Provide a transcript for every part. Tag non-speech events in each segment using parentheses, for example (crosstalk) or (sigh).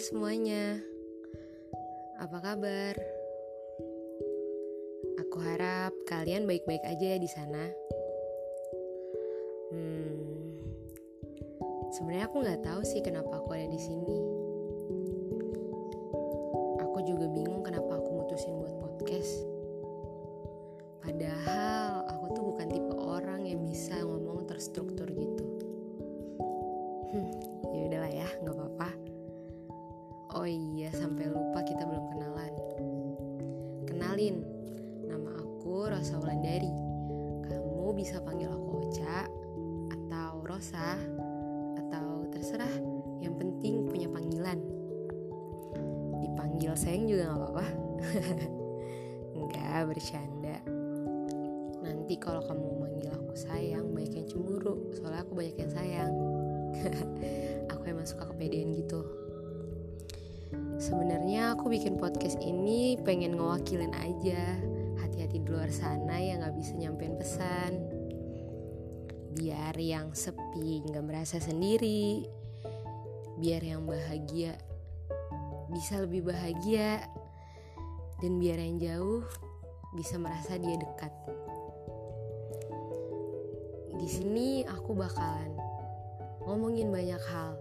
semuanya, apa kabar? Aku harap kalian baik-baik aja ya di sana. Hmm, sebenarnya aku nggak tahu sih kenapa aku ada di sini. Oh iya, sampai lupa kita belum kenalan. Kenalin, nama aku Rosa Wulandari. Kamu bisa panggil aku Ocha atau Rosa atau terserah. Yang penting punya panggilan. Dipanggil sayang juga nggak apa-apa. (laughs) Enggak, bercanda. Nanti kalau kamu manggil aku sayang, banyak yang cemburu. Soalnya aku banyak yang sayang. (laughs) aku emang suka kepedean gitu. Sebenarnya aku bikin podcast ini pengen ngewakilin aja hati-hati di luar sana yang gak bisa nyampein pesan. Biar yang sepi gak merasa sendiri. Biar yang bahagia bisa lebih bahagia. Dan biar yang jauh bisa merasa dia dekat. Di sini aku bakalan ngomongin banyak hal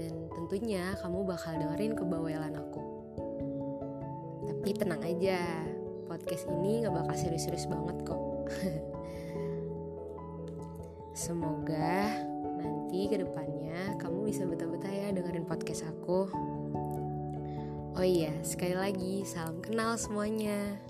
dan tentunya kamu bakal dengerin kebawelan aku. Tapi tenang aja, podcast ini gak bakal serius-serius banget kok. (laughs) Semoga nanti ke depannya kamu bisa betah-betah ya dengerin podcast aku. Oh iya, sekali lagi salam kenal semuanya.